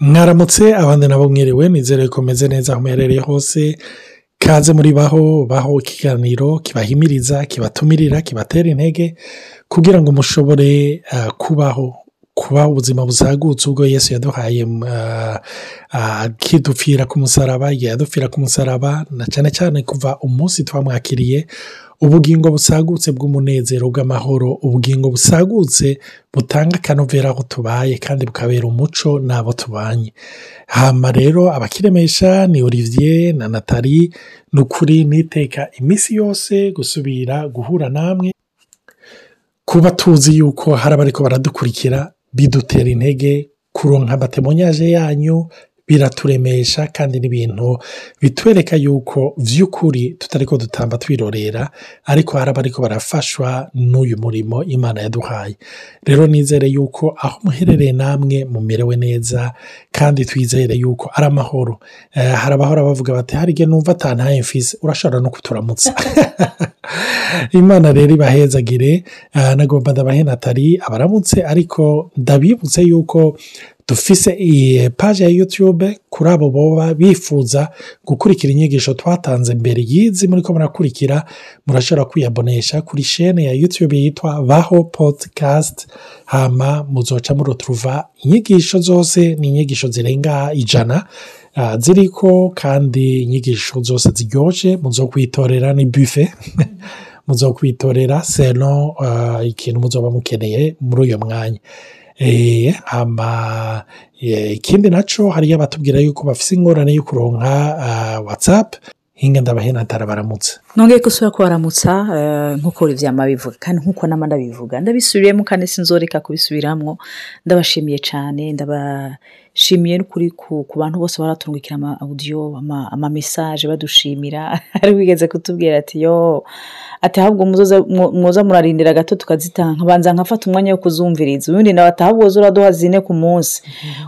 mwaramutse abandi nabo mwiriwe nizere ko meze neza aho muherereye hose. Kaze muri baho baho ikiganiro kibahimiriza kibatumirira kibatera intege kugira ngo mushobore kubaho kuba ubuzima buzagutse ubwo yesu yaduhaye akidupfira ku musaraba yadupfira ku musaraba na cyane cyane kuva umunsi twamwakiriye ubugingo busagutse bw'umunezero bw'amahoro. Ubugingo busagutse butanga akanovera aho tubaye kandi bukabera umuco n'abo tubanye. Hama rero abakiremesha ni olivier na natali ni ukuri niteka iminsi yose gusubira guhura namwe kuba tuzi yuko hari abariko baradukurikira bidutera intege kuronka amatemonyaje yanyu biraturemesha kandi n'ibintu bitwereka yuko by'ukuri tutari ko dutamba twirorera ariko hari abariko barafashwa n'uyu murimo imana yaduhaye. Rero nizere yuko aho muherereye namwe mumerewe neza kandi twizere yuko ari amahoro. Hari abahora bavuga bati hari igihe numva atantaye mfise urashobora no kuturamutsa. Imana rero ibahezagire. Nagomba ndabahe natali abaramutse ariko ndabibutse yuko dufise iyi paji ya yutube kuri abo boba bifuza gukurikira inyigisho twatanze mbere y'izi muri ko murakurikira murashobora kwiyabonesha kuri shene ya yutube yitwa baho podikasti hama muzoca muruturuva inyigisho zose ni inyigisho zirenga ijana ziriko kandi inyigisho zose ziryoshye muzo kwitorera ni bife muzo kwitorera seno ikintu muzoba mukeneye muri uyu mwanya. Ikindi na cyo hariyo abatubwira yuko bafite ingorane yo kuronka watsapu hinga ndabahena baramutse nongeye gusubira kubaramutsa nk'uko ibyama bivuga kandi nk'uko n'amanda bivuga ndabisubiriyemo kandi sinzoreka kubisubiramo ndabashimiye cyane ndabashimiye n'ukuri ku bantu bose baratungukira ama audio ama mesaje badushimira. Hari wigeze kutubwira ati yo ati ahubwo muza murarindira gato tukazitanga nkabanza nkafata umwanya wo kuzumviriza. Ubundi nawe ati ahubwo uraduha zine ku munsi.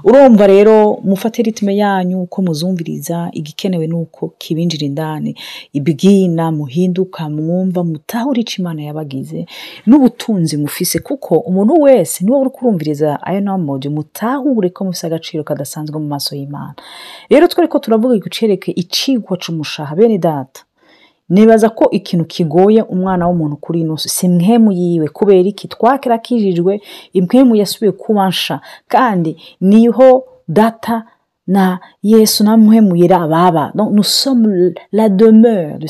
Urumva rero mufate ritime yanyu uko muzumviriza igikenewe ni uko kibinjira indani. Ibwina muhinduka mwumva mutahure icyo imana yabagize. N'ubutunzi mufise kuko umuntu wese ni we uri kurumviriza aya namodi mutahure ko mufise agaciro kadasanzwe mu maso y'imana. Rero twari ko turavuga gucereke icigwa c'umushaha. Bene data nibaza ko ikintu kigoye umwana w'umuntu kuri ino si mwemu yiwe kubera iki? Twakira akijijwe impwemu yasubiye kubansha kandi ni ho data na yesu na mwemu yera baba nous sommes la demeure du,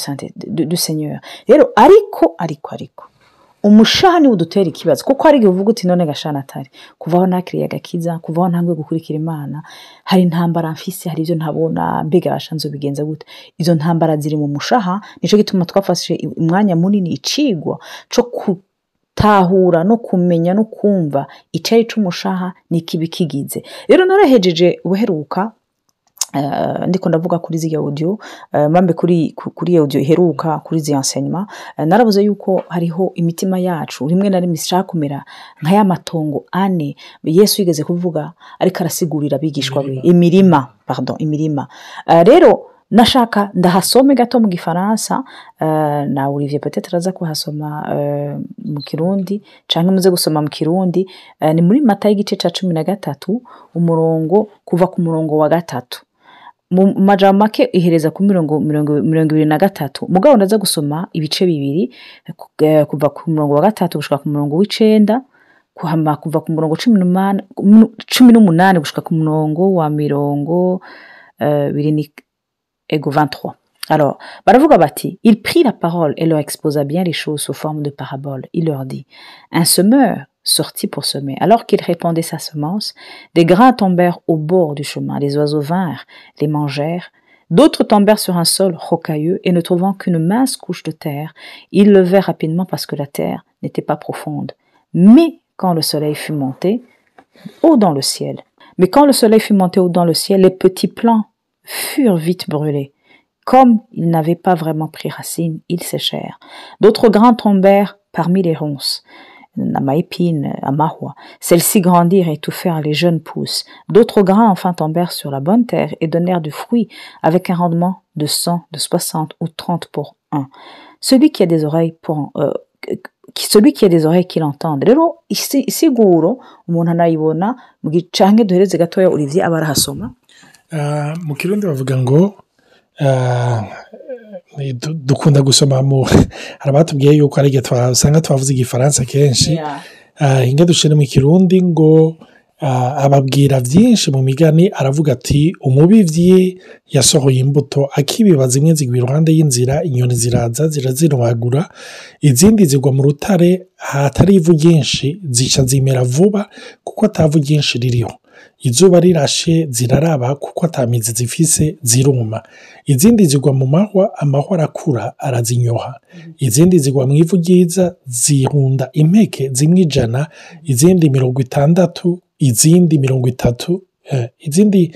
du, du seigneur. Rero ariko ariko ariko umushaha niwo udutera ikibazo. Kuko hari igihe uvuga uti none gashana atari. Kuvaho nakiriye agakiza kuvaho ntambwe gukurikira imana hari intambara mfise hari ibyo ntabona mbega bashanze bigenza gute. Izo ntambara ziri mu mushaha ni cyo gituma twafashije umwanya munini icigwa cyo gutahura no kumenya no kumva icyayi cy'umushaha n'ikibi kigize rero narahejeje ubuheruka ndiko ndavuga kuri ziriya audio. Mpambe kuri kuri audio iheruka kuri izi enseignement narabuze yuko hariho imitima yacu rimwe na rimwe ishaka kumera nka ya matongo ane. Yesu yigeze kuvuga ariko arasigurira abigishwa be. Imirima. Pardon imirima. Rero nashaka ndahasome gato mu gifaransa. Na olivier peut araza kuhasoma mu kirundi cyangwa muze gusoma mu kirundi. Ni muri mata y'igice cya cumi na gatatu umurongo kuva ku murongo wa gatatu. Mu majambo make ihereza ku mirongo mirongo ibiri na gatatu. Mugabo ndaza gusoma ibice bibiri kuva ku murongo wa gatatu gushika ku murongo w'icenda kuva ku murongo cumi n'umunani gushika ku murongo wa mirongo biri ego 23 alors baravuga bati il prit la parole et leur exposa bien les choses sous forme de parabole il leur dit un semeur sortit pour semer. Alors qu'il répandait sa semence, des grains tombèrent au bord du chemin. Les oiseaux vinrent, les mangèrent. D'autres tombèrent sur un sol rocailleux et ne trouvant qu'une mince couche de terre, ils levèrent rapidement parce que la terre n'était pas profonde. Mais quand le soleil fut monté haut dans le ciel, mais quand le soleil fut monté haut dans le ciel, les petits plants furent vite brûlés. Comme ils n'avaient pas vraiment pris racine, ils séchèrent. D'autres grains tombèrent parmi les ronces. Amaépine, Amahua. Celles-ci grandirent et étouffèrent les jeunes pousses. D'autres grains enfin tombèrent sur la bonne terre et donnèrent du fruit avec un rendement de 100, de 60 ou 30 pour un. Celui qui a des oreilles pour, euh, celui qui a des oreilles qui l'entende rero isi- isiguro umuntu anayibona canke duhereze gatoya olivier aba arahasoma Ah, mu kirundi bavuga ngo du- dukunda gusoma mu hari abatubwiye yuko ari igihe twasanga twavuze igifaransa kenshi hinga dushire mu kirundi ngo ababwira byinshi mu migani aravuga ati umubibyi yasohoye imbuto akibiba zimwe zigwa iruhande y'inzira inyoni ziraza zirazirwagura izindi zigwa mu rutare hatari ivu ryinshi zica zimera vuba kuko atavu ryinshi ririho izuba rirashe ziraraba kuko atamizi zifise ziruma. Izindi zigwa mu mahwa amahwa arakura arazinyoha. Izindi zigwa mu ivu ryiza zihunda impeke zimwe ijana izindi mirongo itandatu izindi mirongo itatu eh, izindi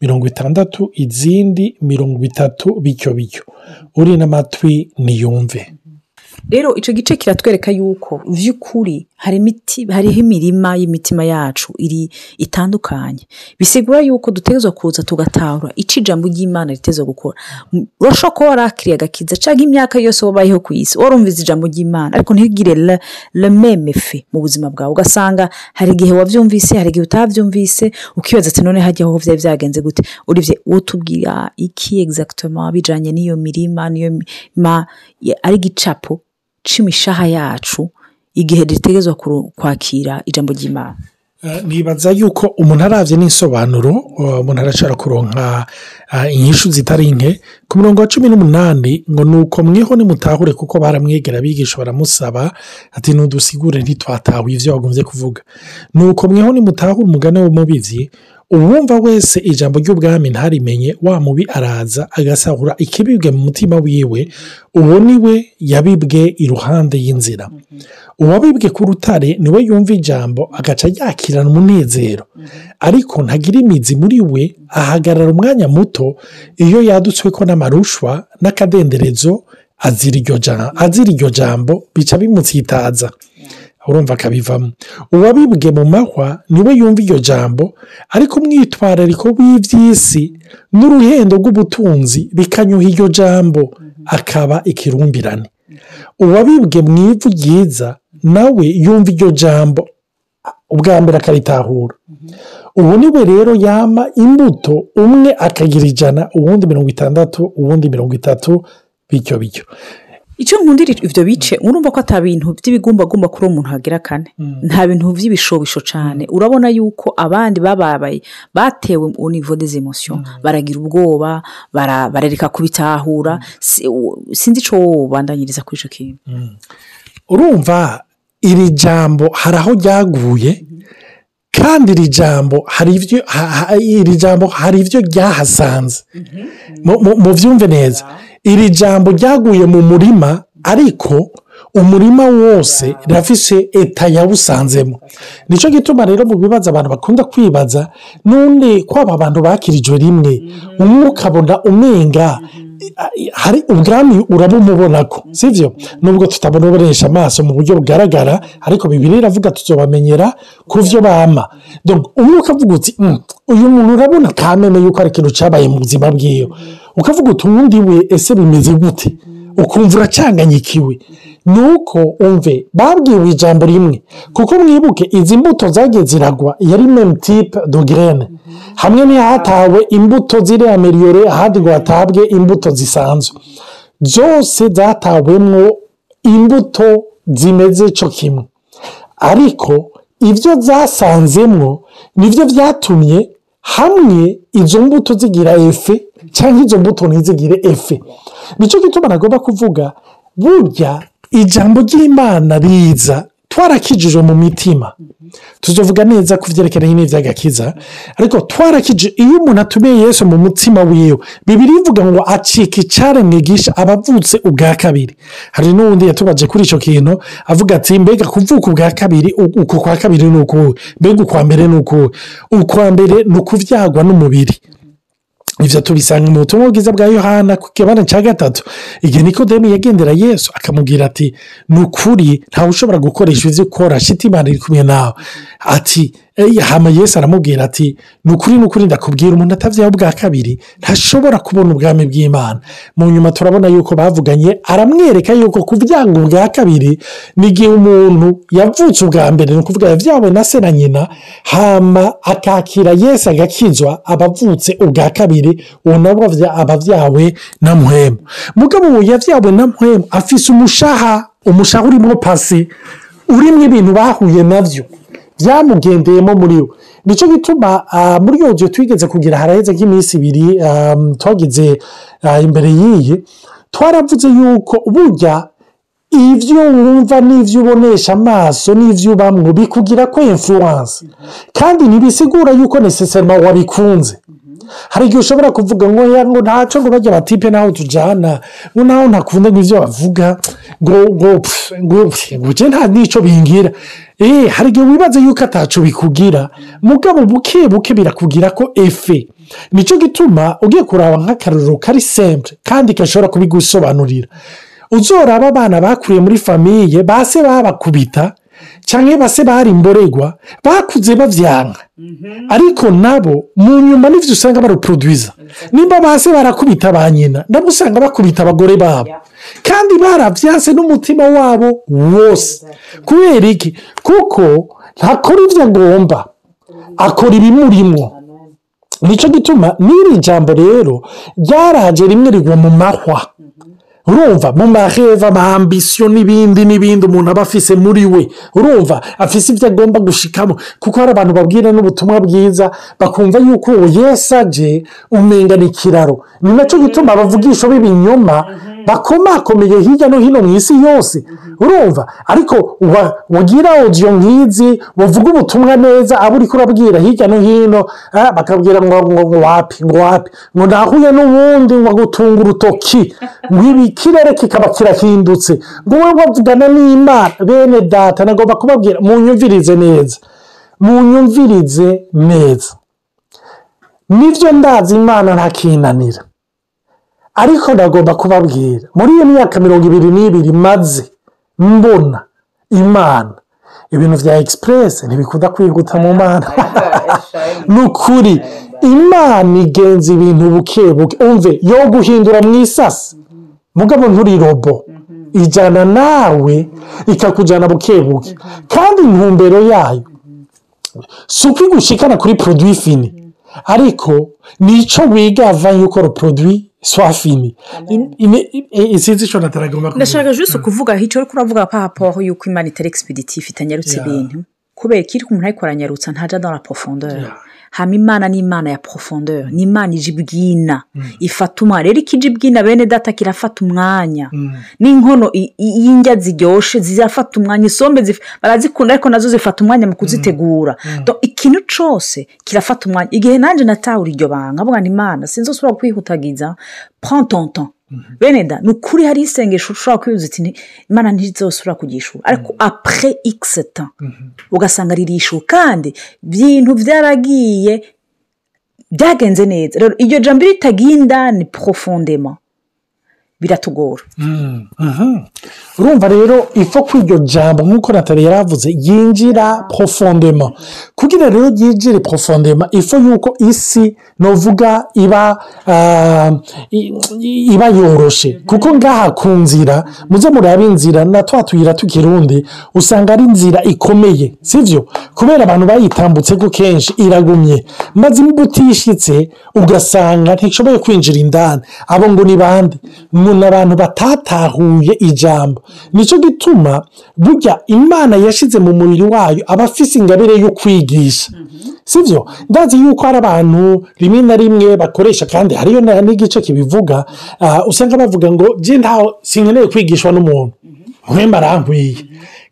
mirongo itandatu izindi mirongo itatu bityo bityo. Uri n'amatwi niyumve. Rero icyo gice kiratwereka yuko by'ukuri hari imiti hariho imirima y'imitima yacu iri itandukanye. Bisigura yuko dutegerezwa kuza tugatahura icyo ijambo ry'imana riteza gukora. Urashobora kuba warakiriye agakiza cyangwa imyaka yose wabayeho ku isi warumviza ijambo ry'imana. Ariko ntigire le, le meme fe mu buzima bwawe. Ugasanga hari igihe wabyumvise hari igihe utabyumvise ukibaza ati none hajya aho byari byagenze gute? Uribye utubwira iki exactement bijyanye n'iyo mirima n'iyo ya- ari igicapo cy'imishaha yacu? Igihe dutegerezwa kwakira ijambo ry'imana. Eh, nibaza yuko umuntu arabye n'isobanuro umuntu arashobora kuronka eh, inyishu zitari nke ku murongo wa cumi n'umunani ngo ni uko mweho nimutahure kuko baramwegera abigisha baramusaba ati ntudusigure ntitwatawe ibyo wagombye kuvuga. Ni uko mweho nimutahure umugani w'umubibyi uwumva wese ijambo ry'ubwami ntarimenye wa mubi araza agasahura ikibibwe mu mutima wiwe uwo ni we yabibwe iruhande y'inzira. Uwabibwe ku rutare ni we yumva ijambo agaca yakirana umunezero. Ariko ntagira imizi muri we ahagarara umwanya muto iyo yadutswe ko n'amarushwa n'akadenderezo azira iryo jambo bica bimutsitaza. Urumva akabivamo uwabibwe mu mahwa ni we yumva iryo jambo ariko umwitwarariko w'iby'isi n'uruhendo rw'ubutunzi bikanyuha iryo jambo akaba ikirumbirane. Uwabibwe mu ivu ryiza nawe yumva iryo jambo. Ubwa mbere akaritahura. Ubu ni we rero yama imbuto umwe akagira ijana uwundi mirongo itandatu uwundi mirongo itatu bityo bityo. Icyo nkundira ibyo bice urumva ko bintu by'ibigumbagumba kuri uwo muntu hagira kane. Nta bintu by'ibishobisho cyane urabona yuko abandi bababaye batewe niveau des emotions baragira ubwoba bara- barareka kubitahura. Sinzi icyo wowe ubandanyiriza kuri icyo kintu. Urumva iri jambo hari aho ryaguye kandi iri jambo hari ibyo iri jambo hari ibyo ryahasanze. Mu- mu- mubyumve neza. Iri jambo ryaguye mu murima ariko umurima wose rirafise eta yawusanzemo. Nicyo gituma rero mu bibazo abantu bakunda kwibaza none kwaba abantu bakirijwe rimwe umwe ukabona umenga hari ubwami urabumubona ko sibyo nubwo tutabonesha amaso mu buryo bugaragara ariko bibiri iravuga tuzobamenyera ku byo bama. Umwe ukavuga uti "Mm, uyu muntu urabona kameme yuko ari ikintu cyabaye mu buzima bwiwe. Ukavuga uti uwundi we ese bimeze gute? Ukumva uracanganyikiwe. Ni uko umve babwiwe ijambo rimwe kuko mwibuke izi mbuto zagiye ziragwa yari meme tipe hamwe n'ihatawe imbuto ziri ameliyore ahandi ngo hatabwe imbuto zisanzwe. Zose zatawemwo imbuto zimeze cyo kimwe. Ariko ibyo zasanzemwo ni byo byatumye hamwe izo mbuto zigira efe cyangwa izo mbuto ntizigire efe. Nicyo gituma nagomba kuvuga burya ijambo ry'imana riza twarakijijwe mu mitima. Tuzovuga neza ku byerekeranye n'iby'agakiza ariko twarakije iyo umuntu atumiye Yesu mu mutima wiwe bibiri ivuga ngo acika icyare mwigisha abavutse ubwa kabiri. Hari n'uwundi yatubaje kuri icyo kintu avuga ati mbega kuvuka ubwa kabiri u- uku kwa kabiri ni ukuwe mbega ukwa mbere ni ukuwe ukwa mbere ni ukubyagwa n'umubiri. Ibyo tubisanga mu butumwa bwiza bwa yohana ku kibana cya gatatu. Igihe nikodemu yagendera yesu akamubwira ati ni ukuri ntawe ushobora gukoresha ibyo ukora shiti imana iri kumwe nawe. Ati hama yesu aramubwira ati ni ukuri ni ukuri ndakubwira umuntu atavyaho bwa kabiri ntashobora kubona ubwami bw'imana. Mu nyuma turabona yuko bavuganye aramwereka yuko kuvyanga ubwa kabiri ni igihe umuntu yavutse ubwa mbere ni ukuvuga yavyawe na se na nyina hama akakira yesu agakizwa aba avutse ubwa kabiri uwo nabwo aba avyawe na muhemu. Mugabo uwo yavyawe na muhemu afise umushaha umushaha urimo pasi urimo ibintu bahuye navyo. Byamugendeyemo muri we. Nicyo gituma ah, muri iyo nzu twigeze kugira haraheze nk'iminsi ibiri ah, twagize ah, imbere y'iyi twaravuze yuko burya ibyo wumva n'ibyo ubonesha amaso n'ibyo ubamwo bikugira ko influence. Kandi ntibisigura yuko necessairement wabikunze. Hari igihe ushobora kuvuga ngo ngo ntacyo ngo bajya batipe naho tujyana ngo naho ntakunda ngo ibyo bavuga. Ngo ngo ngo ngo nta n'icyo bingira. Eh hari igihe wibaza yuko ataco bikugira. Mugabo buke buke birakugira ko efe. Nicyo gituma ugiye kuraba nk'akarorero kari simple kandi gashobora kubigusobanurira. Uzoraba abana bakuriye muri famiye base babakubita cyangwa base bari imboregwa bakuze bavyanka ariko nabo mu nyuma n'ivyo usanga baruproduiza nimba base barakubita ba nyina nabo usanga bakubita abagore babo. Kandi baravyanse n'umutima wabo wose. Kubera iki? Kuko ntakora ivyo agomba akora ibimurimwo. Nicyo gituma n'iri jambo rero ryaraje rimwe rigwa mu mahwa. Urumva mu maheva amambisiyo n'ibindi n'ibindi umuntu aba afise muri we. Urumva afise ibyo agomba gushikamo. Kuko hari abantu babwira n'ubutumwa bwiza bakumva yuko uwo yesi aje umenga ni ikiraro ni na cyo gituma abavugisha b'ibinyoma bakomakomeye hirya no hino mu isi yose. Urumva? Ariko wa- wagira odiyo nk'izi wavuga ubutumwa neza abo uri kurabwira hirya no hino ah, bakabwira ngo ngo wapi ngo wapi? Ngo nahuye n'ubundi ngo gutunga urutoki. Ngo ibi ikirere kikaba kirahindutse. Ngo wowe wavugana n'imana bene data nagomba kubabwira munyumvirize neza. Munyumvirize neza. Nibyo ndazi imana ntakinanira. Ariko ndagomba kubabwira muri iyo myaka mirongo ibiri n'ibiri maze mbona imana. Ibintu bya egisipuresi ntibikunda kwihuta mu mana. Ni ukuri imana igenza ibintu buke buke. Umve yo guhindura mu isasi. Mugabo nturi robo. Ijyana nawe ikakujyana buke buke. Kandi intumbero yayo si uko igushikana kuri poroduwi fini. Ariko ni cyo wiga avanye ukora poroduwi swa fini. Isinzi icyo nataragomba kuvuga ndashaka jose kuvuga icyo uri kuravuga pahapoho yuko imana itari egisipiditifu itanyarutse ibintu. Kubera ko iri umuntu ariko aranyarutsa ntajya dans la profondeur. Yeah. Hama imana ni imana ya profondeur ni imana ije ibwina ifata umwanya rero ikije ibwina bene data kirafata umwanya n'inkono i- i- y'indya ziryoshye zirafata umwanya isombe barazikunda ariko na zo zifata umwanya mu kuzitegura. Donc, ikintu cyose kirafata umwanya igihe nanjye natahura iryo banga ngo imana sinzi usubira kwihutagiza temps. Bene da ni ukuri hari isengesho ushobora kwibuza uti "Ni- imana ntizosubira kugishura ariko apure ikisi ta ugasanga ririshuwe kandi ibintu byaragiye byagenze neza rero iryo jambo ritagiye indani porofondema biratugora. Urumva rero ifa ko iryo jambo nk'uko natali yaravuze yinjira porofondema kugira rero ryinjire porofondema ifa yuko isi novuga iba i- iba yoroshe. Kuko ngaha ku nzira muze murabe inzira na twa tuyira tukirundi usanga ari inzira ikomeye sibyo kubera abantu bayitambutse ko kenshi iragumye. Maze imbuto utishitse ugasanga ntishoboye kwinjira indani. Abo ngo ni bande? Ngo ni abantu batatahuye ijambo. Nicyo gituma burya imana yashyize mu mubiri wayo aba afise ingabire yo kwigisha. Sibyo ndazi yuko hari abantu rimwe na rimwe bakoresha kandi hariyo n'igice kibivuga ah, usanga bavuga ngo ntaho sinkeneye kwigishwa n'umuntu. Mwemba arankwiye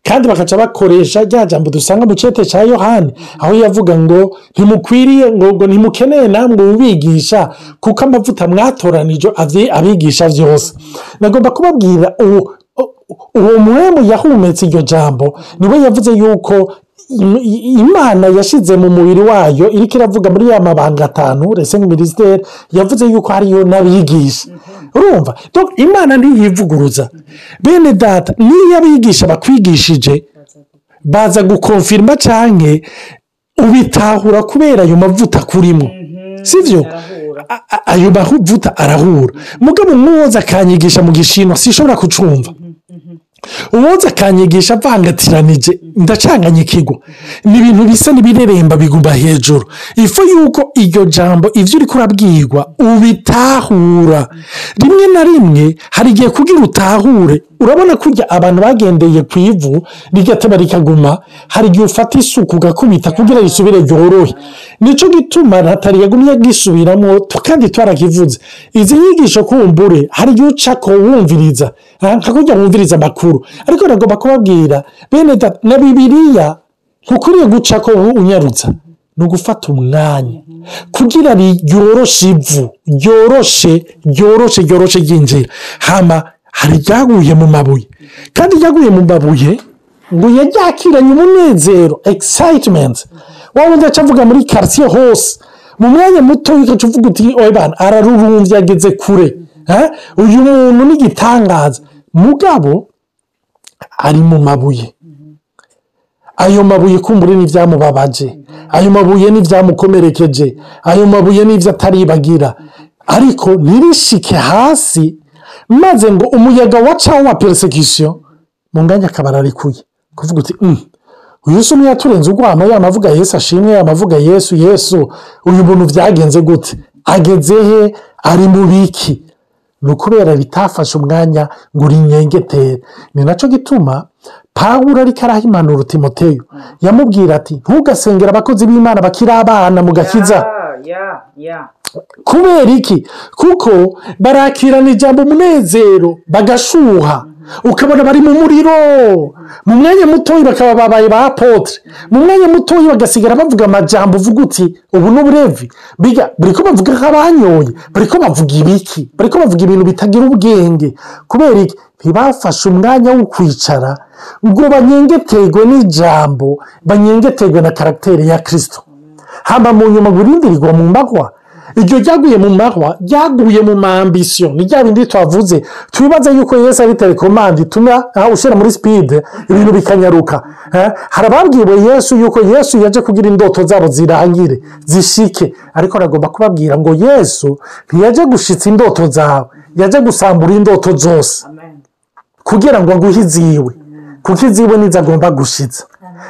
kandi bakaca bakoresha rya jambo dusanga mu cyete cya yohani aho yavuga ngo ntimukwiriye ngo ntimukeneye namwe ubigisha kuko amavuta mwatoranije abigisha byose nagomba kubabwira uwo uwo muhemu yahumetse iryo jambo ni we yavuze yuko imana yashyize mu mubiri wayo iriko iravuga muri ya mabanga atanu rese minisiteri yavuze yuko hariyo n'abigisha. Urumva imana ntiyivuguruza. Bene data niyo abigisha bakwigishije baza gukonfirima cyane ubitahura kubera ayo mavuta sibyo arahura. A- a- ayo mavuta arahura. Mugabo umwoza akanyigisha mu gishino sishobora kucumva. Uwoza akanyigisha avangatiranije ndacanganyikirwa. Ni ibintu bisa n'ibireremba biguma hejuru. Ifu yuko iryo jambo ibyo uri kurabwirwa ubitahura. Rimwe na rimwe hari igihe kugira utahure urabona kurya abantu bagendeye ku ivu rigateba rikaguma hari igihe ufata isuku ugakubita kugira risubire ryorohe. Nicyo gituma natali yagumye agisubiramo kandi twarakivuze. Izi nyigisho kumbure hari igihe uca ko wumviriza nka wumviriza amakuru. Ariko nagomba kubabwira bene na bibiriya ntukwiriye guca ko unyarutsa. Ni ugufata umwanya. Kugira ryoroshe ivu ryoroshe ryoroshe ryoroshe ryinjira. Hama hari iryaguye mu mabuye. Kandi iryaguye mu mabuye ngo yaryakiranye umunezero excitement. Wa wundi aca avuga muri karitsiye hose mu mwanya muto ugaca uvuga uti oya bana ararurumbye ageze kure. Uyu muntu ni igitangaza mugabo ari mu mabuye. Ayo mabuye kumbure n'ibyamubabaje ayo mabuye n'ibyamukomerekeje ayo mabuye n'ibyo ataribagira ariko ntirishike hasi maze ngo umuyaga wacaho wa peresekisiyo mu nganya akaba ararikuye kuvuga uti "Mm, uyu si umwe yaturenze urwamo yamavuga yesu ashimwe yamavuga yesu yesu uyu muntu byagenze gute? Ageze he? Ari mu biki? Ni ukubera bitafashe umwanya ngo urinyengetere ni na cyo gituma pawuro ariko arahimanura timoteyo. Yamubwira ati ntugasengere abakozi b'imana bakiri abana mu gakiza. Kubera iki? Kuko barakirana ijambo umunezero bagashuha. Ukabona bari mu muriro. Mu mwanya mutoya bakaba babaye ba apotre mu mwanya mutoya bagasigara bavuga amajambo uvuga uti ubu ni uburevi. Biga bari ko bavuga nk'abanyoye bari ko bavuga ibiki bari ko bavuga ibintu bitagira ubwenge. Kubera iki? Ntibafashe umwanya wo kwicara ngo banyengeterwe n'ijambo banyengeterwe na karagiteri ya kirisito hamba mu nyuma gurindirirwa mu mahwa iryo ryaguye mu mahwa ryaguye mu mambisiyo ni rya bindi twavuze twibaze yuko yesu ari telekomande ituma ushyira muri sipide ibintu bikanyaruka. Hari ababwiwe yesu yuko yesu yaje kugira indoto zabo zirangire zishike. Ariko aragomba kubabwira ngo yesu ntiyaje gushitsa indoto zawe yaje gusambura indoto zose. Kugira ngo aguhe iziwe. Kuko iziwe nizo agomba gushitsa.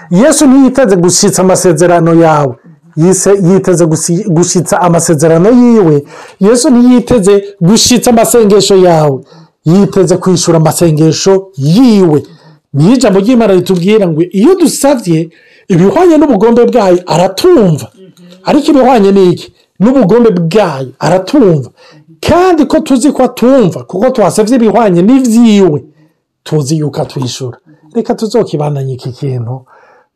Yesu ntiyiteze gushitsa amasezerano yawe. Yiteze gushitsa amasezerano yiwe. Yesu ntiyiteze gushitsa amasengesho yawe. Yiteze kwishyura amasengesho yiwe. Niyo ijambo ry'imana ritubwira ngo iyo dusabye ibihwanye n'ubugombe bwayo aratumva. Ariko ibihwanye n'iki n'ubugombe bwayo aratumva. Kandi ko tuzi ko atumva kuko twasabye ibihwanye n'ibyiwe tuzi yuko atwishyura reka tuzokibananye iki kintu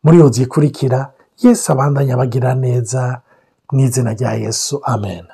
muri iyo zikurikira. Yesu abandanya abagira neza mu izina rya yesu. Amen.